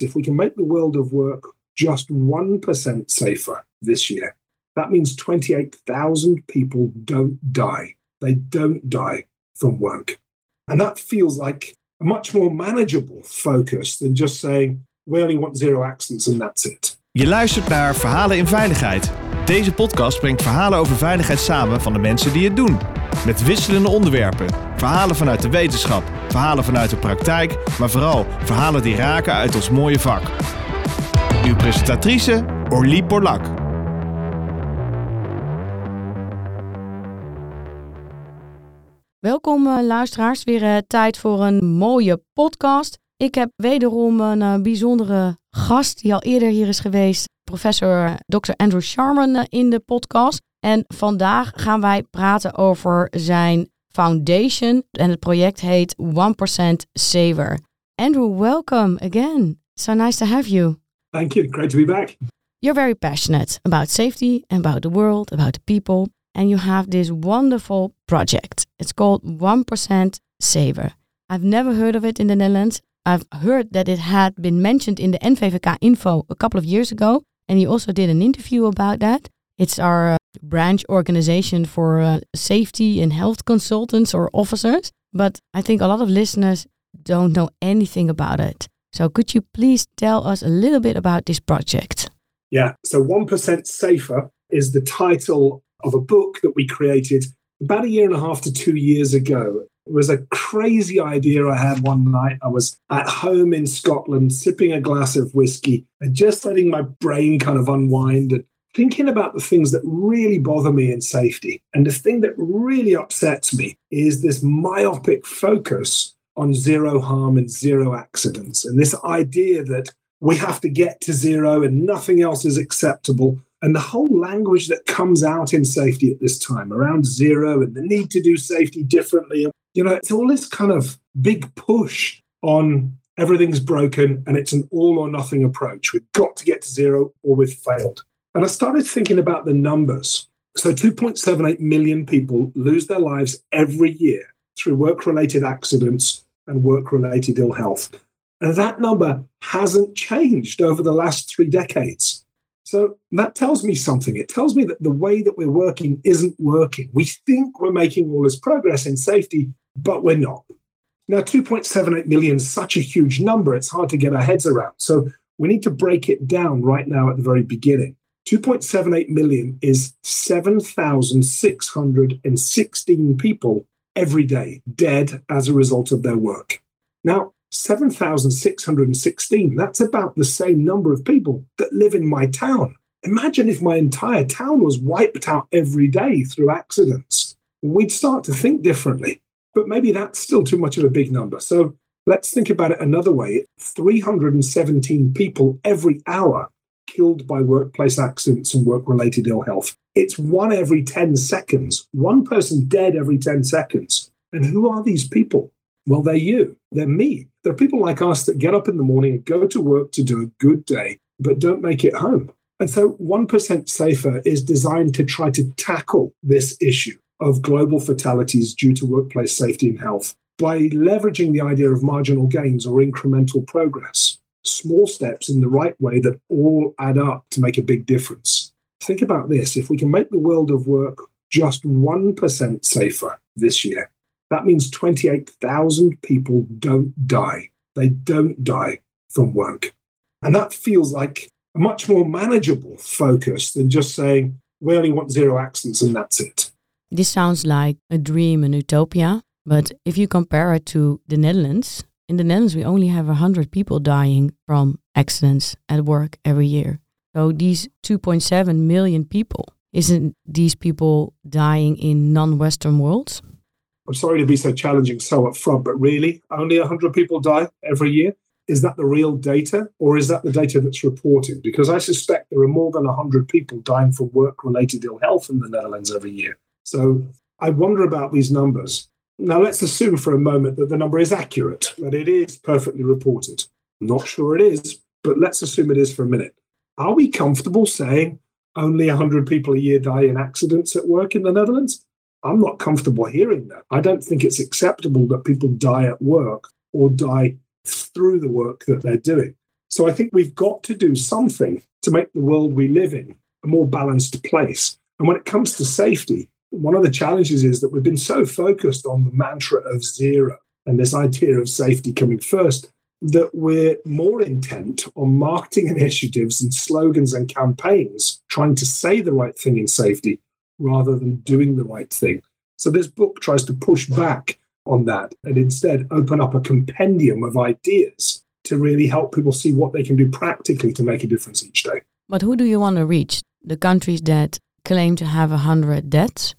If we can make the world of work just 1% safer this year, that means 28,000 people don't die. They don't die from work. And that feels like a much more manageable focus than just saying, we only want zero accidents and that's it. Je luistert naar Verhalen in Veiligheid. Deze podcast brengt verhalen over veiligheid samen van de mensen die het doen. Met wisselende onderwerpen. Verhalen vanuit de wetenschap, verhalen vanuit de praktijk, maar vooral verhalen die raken uit ons mooie vak. Uw presentatrice Orlie Borlak. Welkom uh, luisteraars, weer uh, tijd voor een mooie podcast. Ik heb wederom een uh, bijzondere gast die al eerder hier is geweest, professor Dr. Andrew Sharman in de podcast. En vandaag gaan wij praten over zijn foundation en het project heet 1% Saver. Andrew, welcome again. So nice to have you. Thank you. Great to be back. You're very passionate about safety, about the world, about the people, and you have this wonderful project. It's called 1% Saver. I've never heard of it in the Netherlands. I've heard that it had been mentioned in the NVVK info a couple of years ago, and you also did an interview about that. It's our uh, branch organization for uh, safety and health consultants or officers, but I think a lot of listeners don't know anything about it. So, could you please tell us a little bit about this project? Yeah, so 1% Safer is the title of a book that we created about a year and a half to two years ago. It was a crazy idea I had one night. I was at home in Scotland sipping a glass of whiskey and just letting my brain kind of unwind and thinking about the things that really bother me in safety. And the thing that really upsets me is this myopic focus on zero harm and zero accidents. And this idea that we have to get to zero and nothing else is acceptable. And the whole language that comes out in safety at this time around zero and the need to do safety differently. You know, it's all this kind of big push on everything's broken and it's an all or nothing approach. We've got to get to zero or we've failed. And I started thinking about the numbers. So 2.78 million people lose their lives every year through work related accidents and work related ill health. And that number hasn't changed over the last three decades. So that tells me something. It tells me that the way that we're working isn't working. We think we're making all this progress in safety, but we're not. Now, 2.78 million is such a huge number, it's hard to get our heads around. So we need to break it down right now at the very beginning. 2.78 million is 7,616 people every day dead as a result of their work. Now, 7,616, that's about the same number of people that live in my town. Imagine if my entire town was wiped out every day through accidents. We'd start to think differently, but maybe that's still too much of a big number. So let's think about it another way 317 people every hour killed by workplace accidents and work related ill health. It's one every 10 seconds, one person dead every 10 seconds. And who are these people? Well, they're you, they're me. There are people like us that get up in the morning and go to work to do a good day, but don't make it home. And so 1% Safer is designed to try to tackle this issue of global fatalities due to workplace safety and health by leveraging the idea of marginal gains or incremental progress, small steps in the right way that all add up to make a big difference. Think about this if we can make the world of work just 1% safer this year, that means 28,000 people don't die. They don't die from work. And that feels like a much more manageable focus than just saying, we only want zero accidents and that's it. This sounds like a dream, an utopia. But if you compare it to the Netherlands, in the Netherlands, we only have 100 people dying from accidents at work every year. So these 2.7 million people, isn't these people dying in non-Western worlds? I'm sorry to be so challenging so upfront, but really, only 100 people die every year. Is that the real data, or is that the data that's reported? Because I suspect there are more than 100 people dying from work related ill health in the Netherlands every year. So I wonder about these numbers. Now, let's assume for a moment that the number is accurate, that it is perfectly reported. Not sure it is, but let's assume it is for a minute. Are we comfortable saying only 100 people a year die in accidents at work in the Netherlands? I'm not comfortable hearing that. I don't think it's acceptable that people die at work or die through the work that they're doing. So I think we've got to do something to make the world we live in a more balanced place. And when it comes to safety, one of the challenges is that we've been so focused on the mantra of zero and this idea of safety coming first that we're more intent on marketing initiatives and slogans and campaigns trying to say the right thing in safety rather than doing the right thing. So this book tries to push back on that and instead open up a compendium of ideas to really help people see what they can do practically to make a difference each day. But who do you want to reach? The countries that claim to have 100 deaths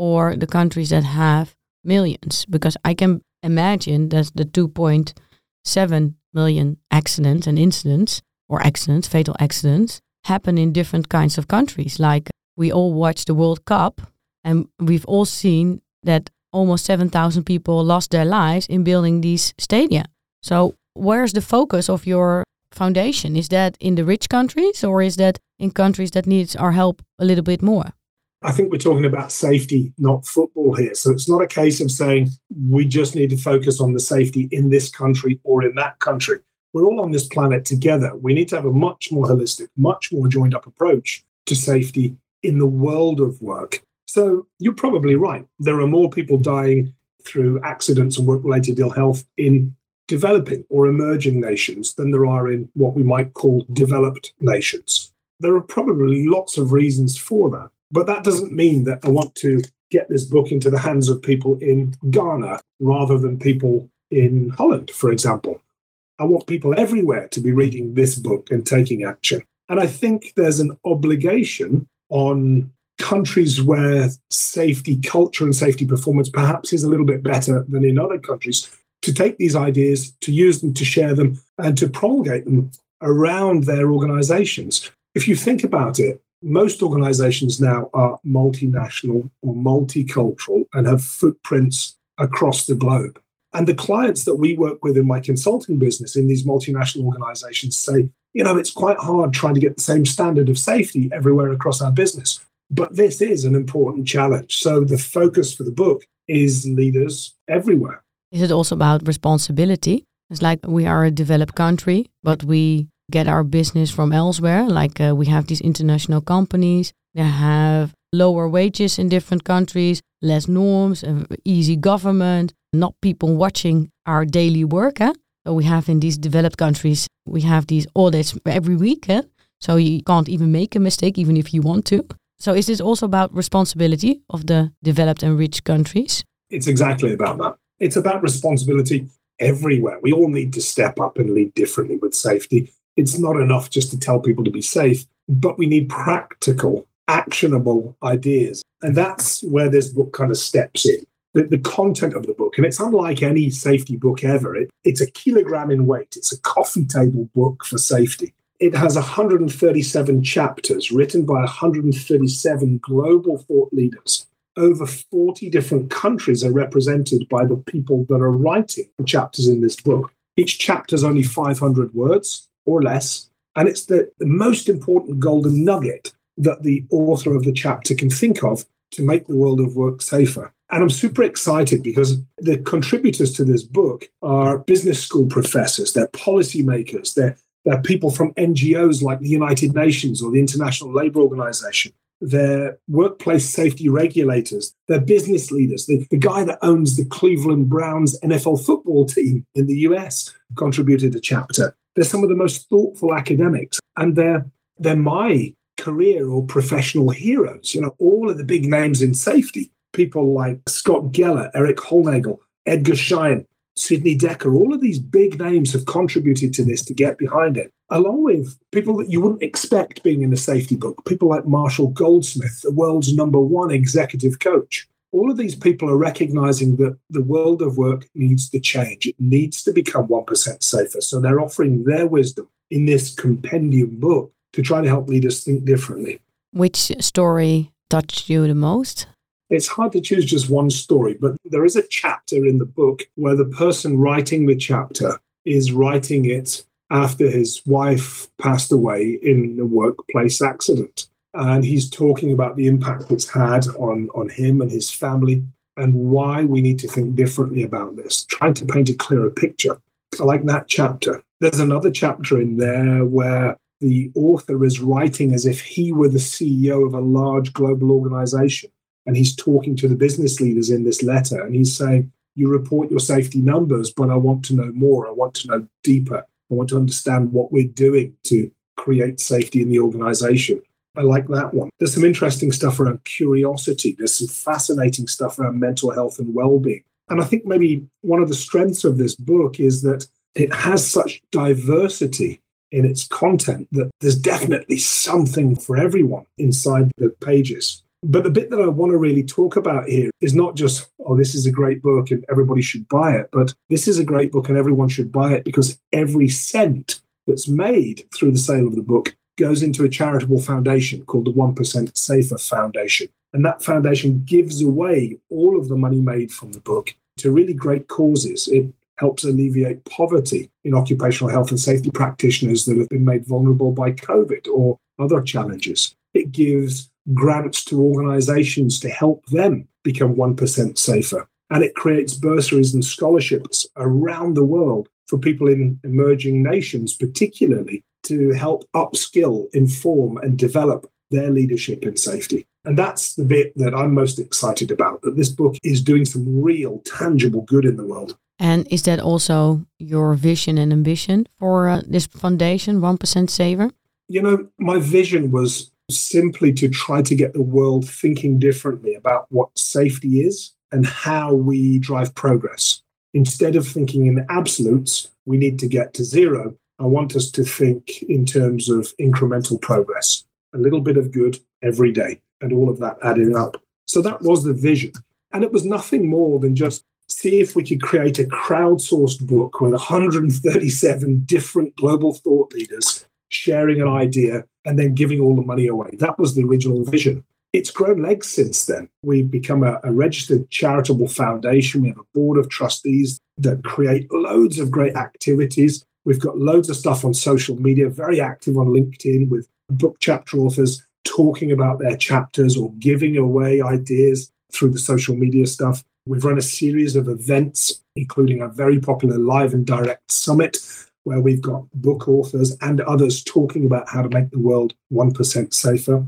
or the countries that have millions? Because I can imagine that the 2.7 million accidents and incidents, or accidents, fatal accidents, happen in different kinds of countries. Like we all watch the World Cup and we've all seen that almost 7,000 people lost their lives in building these stadia. So, where's the focus of your foundation? Is that in the rich countries or is that in countries that needs our help a little bit more? I think we're talking about safety, not football here. So it's not a case of saying we just need to focus on the safety in this country or in that country. We're all on this planet together. We need to have a much more holistic, much more joined up approach to safety in the world of work. So you're probably right. There are more people dying through accidents and work related ill health in developing or emerging nations than there are in what we might call developed nations. There are probably lots of reasons for that. But that doesn't mean that I want to get this book into the hands of people in Ghana rather than people in Holland, for example. I want people everywhere to be reading this book and taking action. And I think there's an obligation on countries where safety culture and safety performance perhaps is a little bit better than in other countries to take these ideas, to use them, to share them, and to promulgate them around their organizations. If you think about it, most organizations now are multinational or multicultural and have footprints across the globe. And the clients that we work with in my consulting business in these multinational organizations say, you know, it's quite hard trying to get the same standard of safety everywhere across our business. But this is an important challenge. So the focus for the book is leaders everywhere. Is it also about responsibility? It's like we are a developed country, but we get our business from elsewhere. Like uh, we have these international companies that have lower wages in different countries, less norms, uh, easy government, not people watching our daily work. Eh? So we have in these developed countries, we have these audits every week. Eh? So you can't even make a mistake, even if you want to. So is this also about responsibility of the developed and rich countries? It's exactly about that. It's about responsibility everywhere. We all need to step up and lead differently with safety. It's not enough just to tell people to be safe, but we need practical, actionable ideas. And that's where this book kind of steps in. The, the content of the book, and it's unlike any safety book ever. It, it's a kilogram in weight. It's a coffee table book for safety. It has 137 chapters written by 137 global thought leaders. Over 40 different countries are represented by the people that are writing the chapters in this book. Each chapter is only 500 words or less. And it's the, the most important golden nugget that the author of the chapter can think of to make the world of work safer. And I'm super excited because the contributors to this book are business school professors, they're policymakers, they're, they're people from NGOs like the United Nations or the International Labour Organization. They're workplace safety regulators, they're business leaders. The, the guy that owns the Cleveland Browns NFL football team in the US contributed a chapter. They're some of the most thoughtful academics, and they're they're my career or professional heroes. You know, all of the big names in safety, people like Scott Geller, Erik Hollnagel, Edgar Schein, Sidney Dekker, all of these big names have contributed to this to get behind it, along with people that you wouldn't expect being in a safety book, people like Marshall Goldsmith, the world's number one executive coach all of these people are recognizing that the world of work needs to change. It needs to become 1% safer. So they're offering their wisdom in this compendium book to try to help leaders think differently. Which story touched you the most? It's hard to choose just one story, but there is a chapter in the book where the person writing the chapter is writing it after his wife passed away in a workplace accident and he's talking about the impact it's had on on him and his family and why we need to think differently about this trying to paint a clearer picture I like that chapter. There's another chapter in there where the author is writing as if he were the CEO of a large global organization. And he's talking to the business leaders in this letter. And he's saying, You report your safety numbers, but I want to know more. I want to know deeper. I want to understand what we're doing to create safety in the organization. I like that one. There's some interesting stuff around curiosity. There's some fascinating stuff around mental health and well being. And I think maybe one of the strengths of this book is that it has such diversity in its content that there's definitely something for everyone inside the pages. But the bit that I want to really talk about here is not just, oh, this is a great book and everybody should buy it, but this is a great book and everyone should buy it because every cent that's made through the sale of the book goes into a charitable foundation called the 1% Safer Foundation. And that foundation gives away all of the money made from the book to really great causes. It helps alleviate poverty in occupational health and safety practitioners that have been made vulnerable by COVID or other challenges. It gives grants to organizations to help them become 1% safer. And it creates bursaries and scholarships around the world for people in emerging nations, particularly to help upskill, inform, and develop their leadership in safety. And that's the bit that I'm most excited about that this book is doing some real, tangible good in the world. And is that also your vision and ambition for uh, this foundation, 1% Safer? You know, my vision was simply to try to get the world thinking differently about what safety is and how we drive progress. Instead of thinking in absolutes, we need to get to zero. I want us to think in terms of incremental progress, a little bit of good every day, and all of that adding up. So that was the vision. And it was nothing more than just see if we could create a crowdsourced book with 137 different global thought leaders sharing an idea and then giving all the money away. That was the original vision. It's grown legs since then. We've become a, a, registered charitable foundation. We have a board of trustees that create loads of great activities. We've got loads of stuff on social media, very active on LinkedIn with book chapter authors talking about their chapters or giving away ideas through the social media stuff. We've run a series of events, including a very popular live and direct summit, where we've got book authors and others talking about how to make the world 1% safer.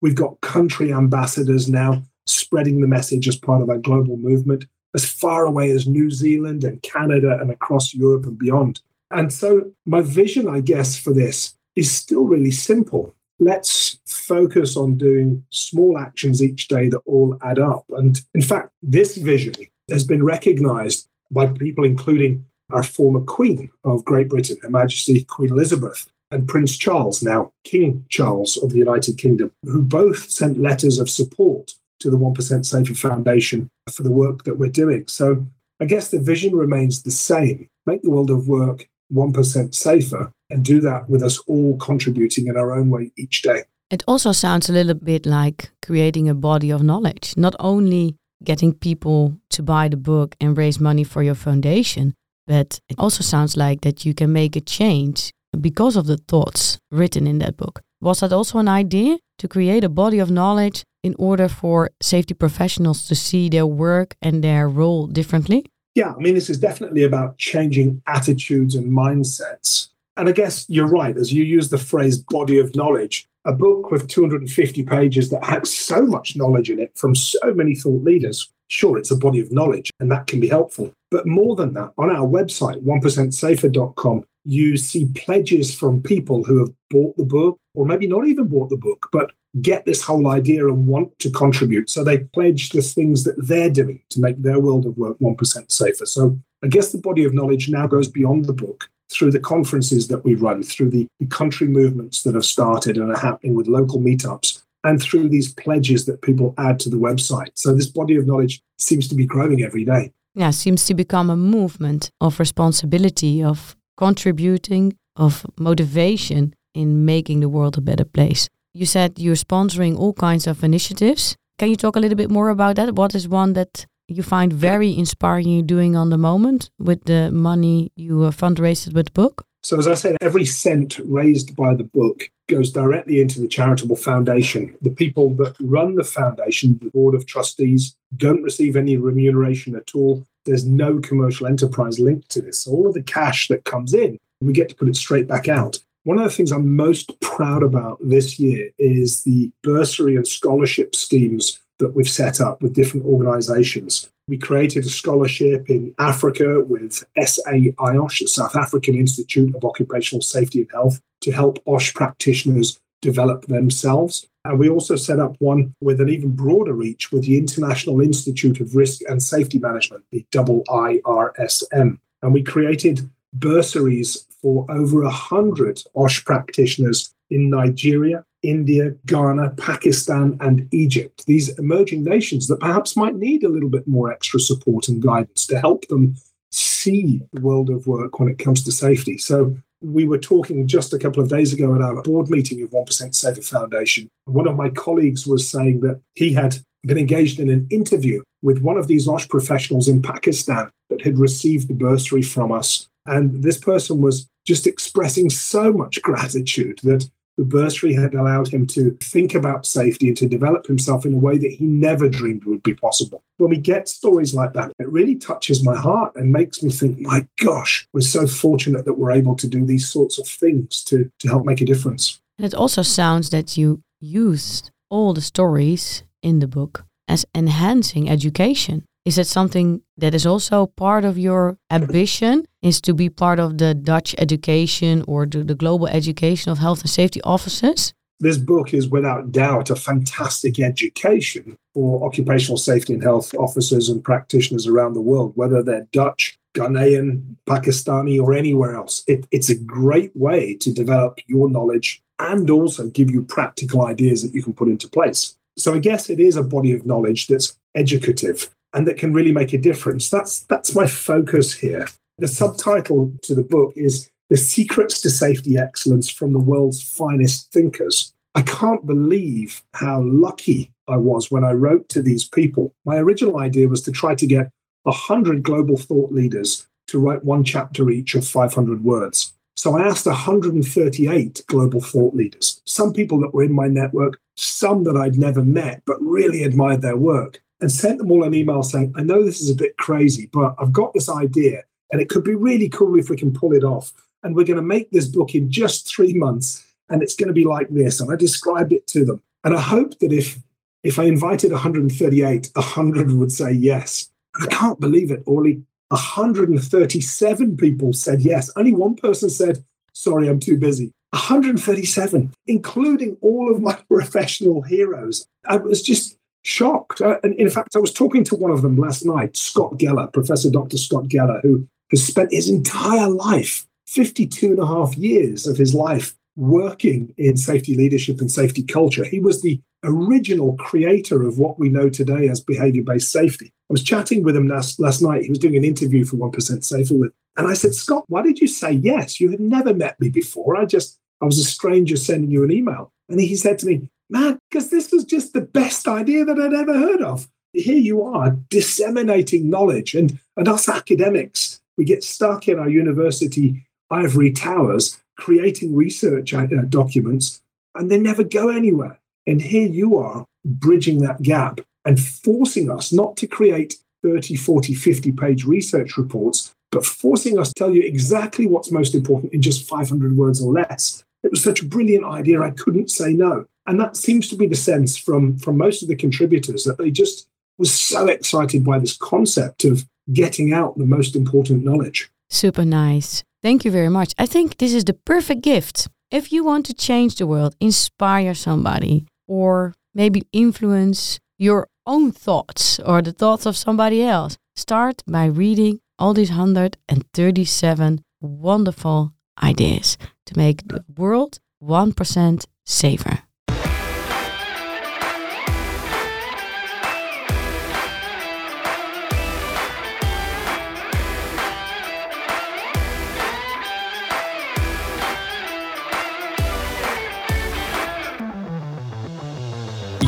We've got country ambassadors now spreading the message as part of our global movement as far away as New Zealand and Canada and across Europe and beyond. And so, my vision, I guess, for this is still really simple. Let's focus on doing small actions each day that all add up. And in fact, this vision has been recognized by people, including our former Queen of Great Britain, Her Majesty Queen Elizabeth, and Prince Charles, now King Charles of the United Kingdom, who both sent letters of support to the 1% Safer Foundation for the work that we're doing. So I guess the vision remains the same make the world of work 1% safer and do that with us all contributing in our own way each day. It also sounds a little bit like creating a body of knowledge, not only getting people to buy the book and raise money for your foundation, but it also sounds like that you can make a change because of the thoughts written in that book. Was that also an idea to create a body of knowledge in order for safety professionals to see their work and their role differently? Yeah, I mean, this is definitely about changing attitudes and mindsets. And I guess you're right, as you use the phrase body of knowledge, a book with 250 pages that has so much knowledge in it from so many thought leaders. Sure, it's a body of knowledge and that can be helpful. But more than that, on our website, 1%safer.com, you see pledges from people who have bought the book, or maybe not even bought the book, but get this whole idea and want to contribute. So they pledge the things that they're doing to make their world of work 1% safer. So I guess the body of knowledge now goes beyond the book through the conferences that we run, through the country movements that have started and are happening with local meetups, and through these pledges that people add to the website. So this body of knowledge seems to be growing every day. Yeah, seems to become a movement of responsibility, of contributing, of motivation in making the world a better place. You said you're sponsoring all kinds of initiatives. Can you talk a little bit more about that? What is one that you find very inspiring you doing on the moment with the money you uh, fundraised with the book? So, as I said, every cent raised by the book goes directly into the charitable foundation. The people that run the foundation, the board of trustees, don't receive any remuneration at all. There's no commercial enterprise linked to this. All of the cash that comes in, we get to put it straight back out. One of the things I'm most proud about this year is the bursary and scholarship schemes that we've set up with different organizations. We created a scholarship in Africa with SAIOSH, the South African Institute of Occupational Safety and Health, to help OSH practitioners develop themselves. And we also set up one with an even broader reach with the International Institute of Risk and Safety Management, the IIRSM. And we created bursaries for over 100 OSH practitioners in Nigeria, India, Ghana, Pakistan, and Egypt. These emerging nations that perhaps might need a little bit more extra support and guidance to help them see the world of work when it comes to safety. So, we were talking just a couple of days ago at our board meeting of 1% Safer Foundation. One of my colleagues was saying that he had been engaged in an interview with one of these OSH professionals in Pakistan that had received the bursary from us. And this person was just expressing so much gratitude that the bursary had allowed him to think about safety and to develop himself in a way that he never dreamed would be possible. When we get stories like that, it really touches my heart and makes me think, my gosh, we're so fortunate that we're able to do these sorts of things to, to help make a difference. And it also sounds that you used all the stories in the book as enhancing education. Is that something that is also part of your ambition? Is to be part of the Dutch education or the, the global education of health and safety officers? This book is without doubt a fantastic education for occupational safety and health officers and practitioners around the world, whether they're Dutch, Ghanaian, Pakistani, or anywhere else. It, it's a great way to develop your knowledge and also give you practical ideas that you can put into place. So I guess it is a body of knowledge that's educative and that can really make a difference. That's that's my focus here. The subtitle to the book is The Secrets to Safety Excellence from the World's Finest Thinkers. I can't believe how lucky I was when I wrote to these people. My original idea was to try to get 100 global thought leaders to write one chapter each of 500 words. So I asked 138 global thought leaders, some people that were in my network, some that I'd never met, but really admired their work and sent them all an email saying, I know this is a bit crazy, but I've got this idea and it could be really cool if we can pull it off. And we're going to make this book in just three months and it's going to be like this. And I described it to them. And I hope that if if I invited 138, 100 would say yes. I can't believe it, Orly. 137 people said yes. Only one person said, sorry, I'm too busy. 137, including all of my professional heroes. I was just shocked. Uh, and in fact, I was talking to one of them last night, Scott Geller, Professor Dr. Scott Geller, who has spent his entire life, 52 and a half years of his life, working in safety leadership and safety culture. He was the original creator of what we know today as behavior based safety. I was chatting with him last, last night. He was doing an interview for 1% Safer with. And I said, Scott, why did you say yes? You had never met me before. I just, I was a stranger sending you an email. And he said to me, man, because this was just the best idea that I'd ever heard of. Here you are disseminating knowledge, and, and us academics, we get stuck in our university ivory towers creating research uh, documents, and they never go anywhere. And here you are bridging that gap and forcing us not to create 30, 40, 50 page research reports, but forcing us to tell you exactly what's most important in just 500 words or less. It was such a brilliant idea, I couldn't say no. And that seems to be the sense from, from most of the contributors that they just was so excited by this concept of getting out the most important knowledge. Super nice. Thank you very much. I think this is the perfect gift. If you want to change the world, inspire somebody, or maybe influence your own thoughts or the thoughts of somebody else, start by reading all these 137 wonderful ideas to make the world 1% safer.